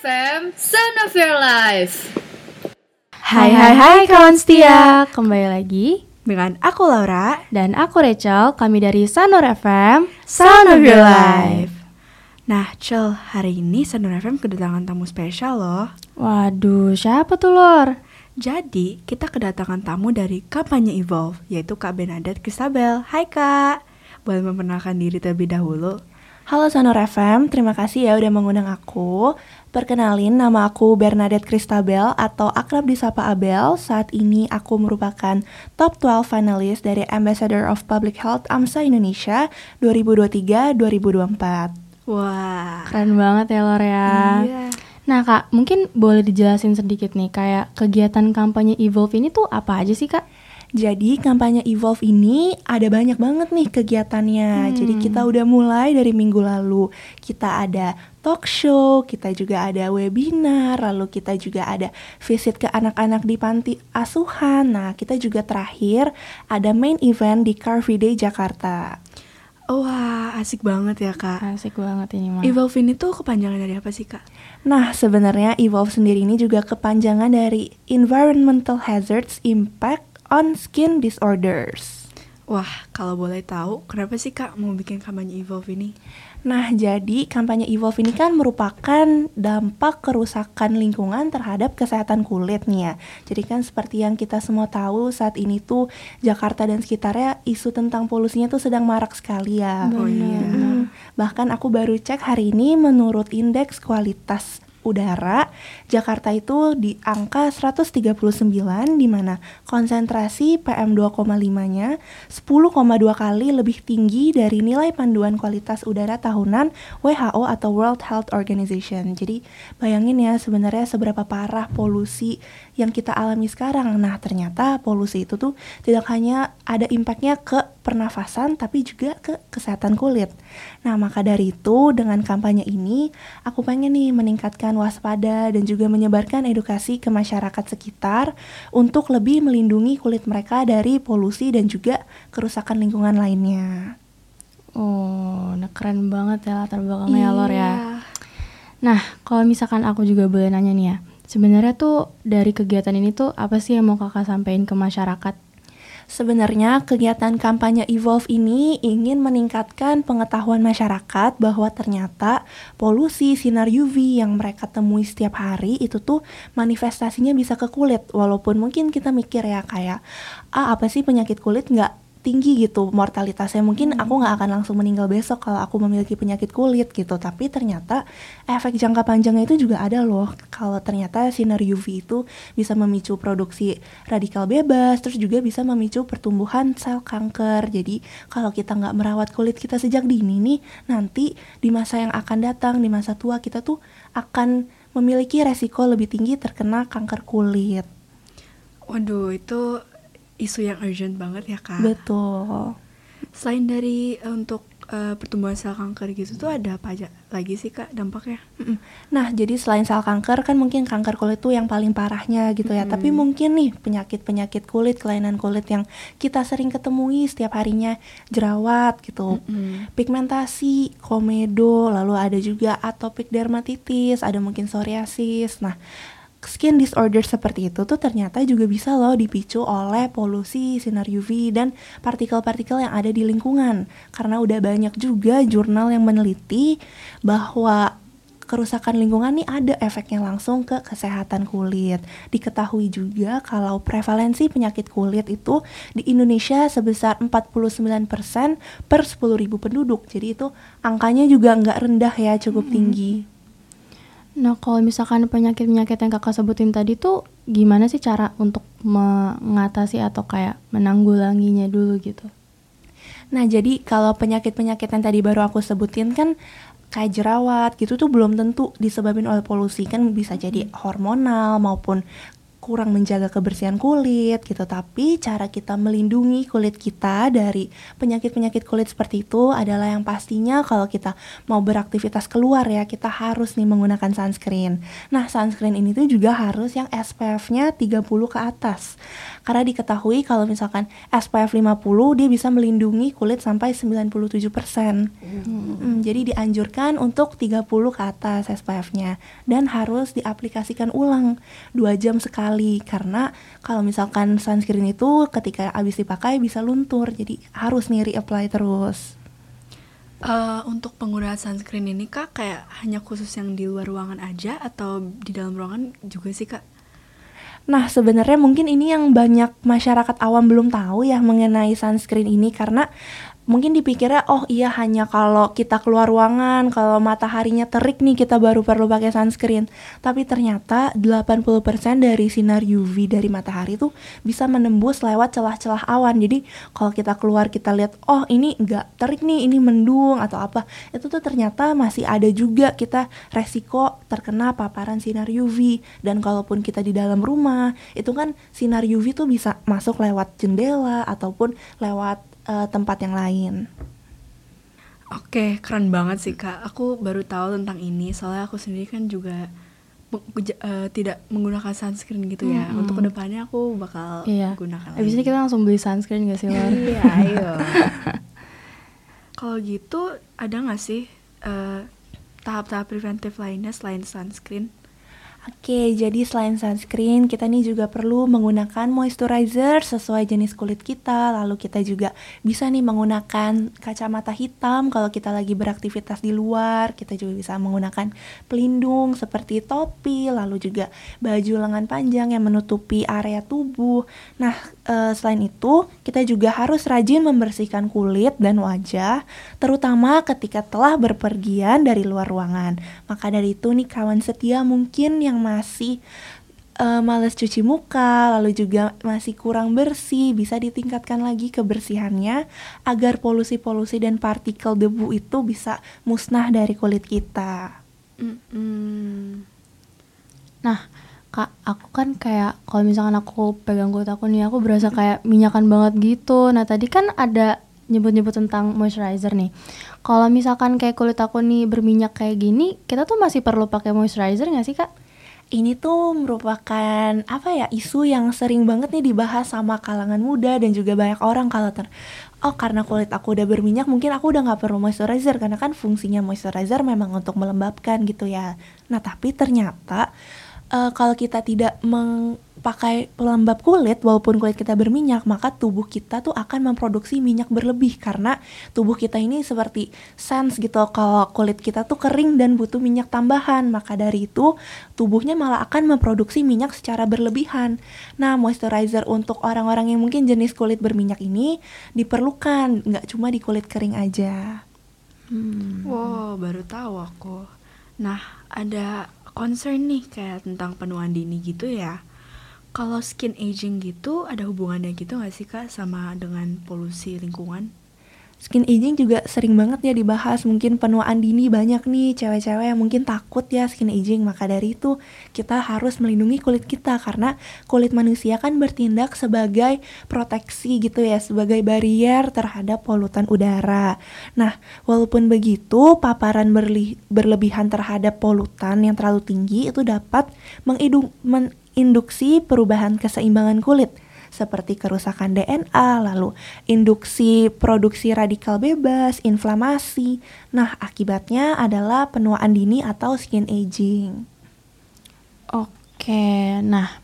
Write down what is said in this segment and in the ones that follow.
FM, Sound of Your Life. Hai hai hai kawan setia, kembali lagi Dengan aku Laura. Dan aku Rachel, kami dari Sanur FM, Sound of Your Life. Nah Cel, hari ini of FM kedatangan tamu spesial loh. Waduh, siapa tuh Lor? Jadi kita kedatangan tamu dari kampanye Evolve Yaitu Kak Benadet Kristabel Hai Kak. Boleh memperkenalkan diri terlebih dahulu Halo Sonor FM, terima kasih ya udah mengundang aku. Perkenalin, nama aku Bernadette Kristabel atau akrab disapa Abel. Saat ini aku merupakan top 12 finalis dari Ambassador of Public Health AMSA Indonesia 2023-2024. Wah Keren banget ya Lor ya. Iya Nah kak, mungkin boleh dijelasin sedikit nih, kayak kegiatan kampanye Evolve ini tuh apa aja sih kak? Jadi kampanye Evolve ini ada banyak banget nih kegiatannya. Jadi kita udah mulai dari minggu lalu. Kita ada talk show, kita juga ada webinar, lalu kita juga ada visit ke anak-anak di panti asuhan. Nah, kita juga terakhir ada main event di Car Free Day Jakarta. Wah asik banget ya Kak Asik banget ini mah. Evolve ini tuh kepanjangan dari apa sih Kak? Nah, sebenarnya Evolve sendiri ini juga kepanjangan dari Environmental Hazards Impact on Skin Disorders. Wah kalau boleh tahu kenapa sih Kak mau bikin kampanye Evolve ini? Nah, jadi kampanye Evolve ini kan merupakan dampak kerusakan lingkungan terhadap kesehatan kulit nih ya. Jadi kan seperti yang kita semua tahu saat ini tuh Jakarta dan sekitarnya isu tentang polusinya tuh sedang marak sekali ya. Oh iya Hmm, Bahkan aku baru cek hari ini menurut indeks kualitas udara Jakarta itu di angka 139 di mana konsentrasi PM 2,5-nya 10,2 kali lebih tinggi dari nilai panduan kualitas udara tahunan WHO atau World Health Organization. Jadi bayangin ya sebenarnya seberapa parah polusi yang kita alami sekarang. Nah, ternyata polusi itu tuh tidak hanya ada impactnya ke pernafasan tapi juga ke kesehatan kulit. Nah, maka dari itu dengan kampanye ini aku pengen nih meningkatkan waspada dan juga menyebarkan edukasi ke masyarakat sekitar untuk lebih melindungi kulit mereka dari polusi dan juga kerusakan lingkungan lainnya. Oh, nah keren banget ya latar belakangnya ya Lor ya. Iya. Nah, kalau misalkan aku juga boleh nanya nih ya, sebenarnya tuh dari kegiatan ini tuh apa sih yang mau kakak sampaikan ke masyarakat? Sebenarnya kegiatan kampanye Evolve ini ingin meningkatkan pengetahuan masyarakat bahwa ternyata polusi sinar UV yang mereka temui setiap hari itu tuh manifestasinya bisa ke kulit. Walaupun mungkin kita mikir ya kayak ah apa sih penyakit kulit? Nggak tinggi gitu mortalitasnya. Mungkin aku nggak akan langsung meninggal besok kalau aku memiliki penyakit kulit gitu. Tapi ternyata efek jangka panjangnya itu juga ada loh. Kalau ternyata sinar UV itu bisa memicu produksi radikal bebas terus juga bisa memicu pertumbuhan sel kanker. Jadi kalau kita nggak merawat kulit kita sejak dini nih nanti di masa yang akan datang di masa tua kita tuh akan memiliki resiko lebih tinggi terkena kanker kulit. Waduh itu isu yang urgent banget ya Kak betul Selain dari eh, untuk eh, pertumbuhan sel kanker gitu tuh ada apa aja lagi sih Kak dampaknya? Nah, jadi selain sel kanker kan mungkin kanker kulit itu yang paling parahnya gitu ya. Tapi mungkin nih penyakit-penyakit kulit, kelainan kulit yang kita sering ketemui setiap harinya jerawat gitu. Pigmentasi, komedo, lalu ada juga atopic dermatitis, ada mungkin psoriasis. Nah, skin disorder seperti itu tuh ternyata juga bisa loh dipicu oleh polusi sinar UV dan partikel-partikel yang ada di lingkungan. Karena udah banyak juga jurnal yang meneliti bahwa kerusakan lingkungan nih ada efeknya langsung ke kesehatan kulit. Diketahui juga kalau prevalensi penyakit kulit itu di Indonesia sebesar 49% per 10.000 penduduk. Jadi itu angkanya juga nggak rendah ya, cukup tinggi. Nah, kalau misalkan penyakit-penyakit yang kakak sebutin tadi tuh gimana sih cara untuk mengatasi atau kayak menanggulanginya dulu gitu? Nah, jadi kalau penyakit-penyakit yang tadi baru aku sebutin kan kayak jerawat gitu tuh belum tentu disebabkan oleh polusi kan bisa jadi hormonal maupun kurang menjaga kebersihan kulit gitu. Tapi cara kita melindungi kulit kita dari penyakit-penyakit kulit seperti itu adalah yang pastinya kalau kita mau beraktivitas keluar ya kita harus nih menggunakan sunscreen. Nah sunscreen ini tuh juga harus yang SPF-nya 30 ke atas. Karena diketahui kalau misalkan SPF 50 dia bisa melindungi kulit sampai 97% Hmm, jadi dianjurkan untuk 30 ke atas SPF-nya dan harus diaplikasikan ulang dua jam sekali karena kalau misalkan sunscreen itu ketika habis dipakai bisa luntur jadi harus nih reapply terus. Eh, untuk penggunaan sunscreen ini kak kayak hanya khusus yang di luar ruangan aja atau di dalam ruangan juga sih kak? Nah, sebenarnya mungkin ini yang banyak masyarakat awam belum tahu ya mengenai sunscreen ini karena mungkin dipikirnya oh iya hanya kalau kita keluar ruangan, kalau mataharinya terik nih kita baru perlu pakai sunscreen. Tapi ternyata 80% dari sinar UV dari matahari tuh bisa menembus lewat celah-celah awan. Jadi kalau kita keluar kita lihat oh ini enggak terik nih, ini mendung atau apa. Itu tuh ternyata masih ada juga kita resiko terkena paparan sinar UV. Dan kalaupun kita di dalam rumah, itu kan sinar UV tuh bisa masuk lewat jendela ataupun lewat uh, tempat yang lain. Oke, keren banget sih kak. Aku baru tahu tentang ini soalnya aku sendiri kan juga uh, tidak menggunakan sunscreen gitu ya. Hmm. Untuk ke depannya aku bakal iya. gunakan. Abis ini kita langsung beli sunscreen gak sih Lor? iya, ayo. Kalau gitu ada nggak sih tahap tahap-tahap preventif lainnya selain sunscreen? Oke, jadi selain sunscreen, kita nih juga perlu menggunakan moisturizer sesuai jenis kulit kita. Lalu kita juga bisa nih menggunakan kacamata hitam kalau kita lagi beraktivitas di luar. Kita juga bisa menggunakan pelindung seperti topi, lalu juga baju lengan panjang yang menutupi area tubuh. Nah, e, selain itu, kita juga harus rajin membersihkan kulit dan wajah, terutama ketika telah berpergian dari luar ruangan. Maka dari itu nih kawan setia mungkin yang yang masih uh, males cuci muka, lalu juga masih kurang bersih, bisa ditingkatkan lagi kebersihannya agar polusi-polusi dan partikel debu itu bisa musnah dari kulit kita. Mm -hmm. Nah, kak, aku kan kayak kalau misalkan aku pegang kulit aku nih, aku berasa kayak minyakan banget gitu. Nah, tadi kan ada nyebut-nyebut tentang moisturizer nih. Kalau misalkan kayak kulit aku nih berminyak kayak gini, kita tuh masih perlu pakai moisturizer nggak sih kak? Ini tuh merupakan apa ya isu yang sering banget nih dibahas sama kalangan muda dan juga banyak orang kalau ter oh karena kulit aku udah berminyak mungkin aku udah nggak perlu moisturizer karena kan fungsinya moisturizer memang untuk melembabkan gitu ya. Nah tapi ternyata uh, kalau kita tidak meng pakai pelembab kulit walaupun kulit kita berminyak maka tubuh kita tuh akan memproduksi minyak berlebih. Karena tubuh kita ini seperti sense gitu kalau kulit kita tuh kering dan butuh minyak tambahan. Maka dari itu tubuhnya malah akan memproduksi minyak secara berlebihan. Nah moisturizer untuk orang-orang yang mungkin jenis kulit berminyak ini diperlukan nggak cuma di kulit kering aja. Hmm. wow baru tahu aku. Nah ada concern nih kayak tentang penuaan dini gitu ya kalau skin aging gitu ada hubungannya gitu gak sih kak sama dengan polusi lingkungan? Skin aging juga sering banget ya dibahas. Mungkin penuaan dini banyak nih cewek-cewek yang mungkin takut ya skin aging. Maka dari itu kita harus melindungi kulit kita. Karena kulit manusia kan bertindak sebagai proteksi gitu ya Sebagai barrier terhadap polutan udara. Nah walaupun begitu paparan berlebihan terhadap polutan yang terlalu tinggi Itu dapat mengidung, men induksi perubahan keseimbangan kulit seperti kerusakan DNA, lalu induksi produksi radikal bebas, inflamasi. Nah, akibatnya adalah penuaan dini atau skin aging. Oke, nah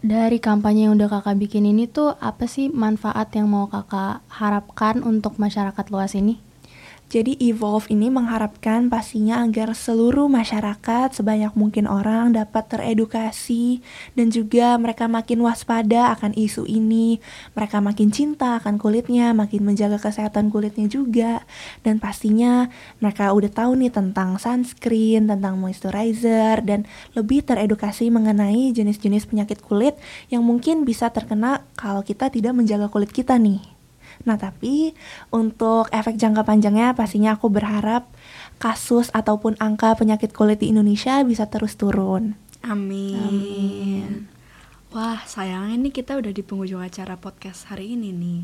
dari kampanye yang udah kakak bikin ini tuh apa sih manfaat yang mau kakak harapkan untuk masyarakat luas ini? Jadi Evolve ini mengharapkan pastinya agar seluruh masyarakat sebanyak mungkin orang dapat teredukasi dan juga mereka makin waspada akan isu ini, mereka makin cinta akan kulitnya, makin menjaga kesehatan kulitnya juga dan pastinya mereka udah tahu nih tentang sunscreen, tentang moisturizer dan lebih teredukasi mengenai jenis-jenis penyakit kulit yang mungkin bisa terkena kalau kita tidak menjaga kulit kita nih. Nah, tapi untuk efek jangka panjangnya pastinya aku berharap kasus ataupun angka penyakit kulit di Indonesia bisa terus turun. Amin. Amin. Wah, sayangnya nih kita udah di penghujung acara podcast hari ini nih.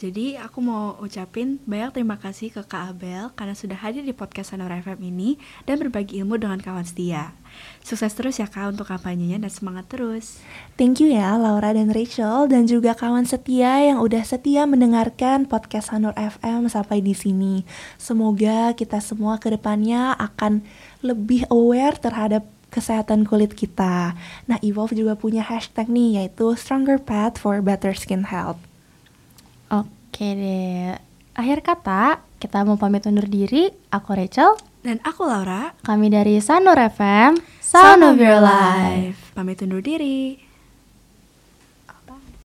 Jadi aku mau ucapin banyak terima kasih ke Kak Abel karena sudah hadir di podcast Sonora FM ini dan berbagi ilmu dengan kawan setia. Sukses terus ya Kak untuk kampanyenya dan semangat terus. Thank you ya Laura dan Rachel dan juga kawan setia yang udah setia mendengarkan podcast Sanur FM sampai di sini. Semoga kita semua ke depannya akan lebih aware terhadap kesehatan kulit kita. Nah, Evolve juga punya hashtag nih yaitu Stronger Path for Better Skin Health. Oke deh. Akhir kata, kita mau pamit undur diri. Aku Rachel, Dan aku Laura, kami dari Sanur FM. Sound of your life. Pamit undur diri.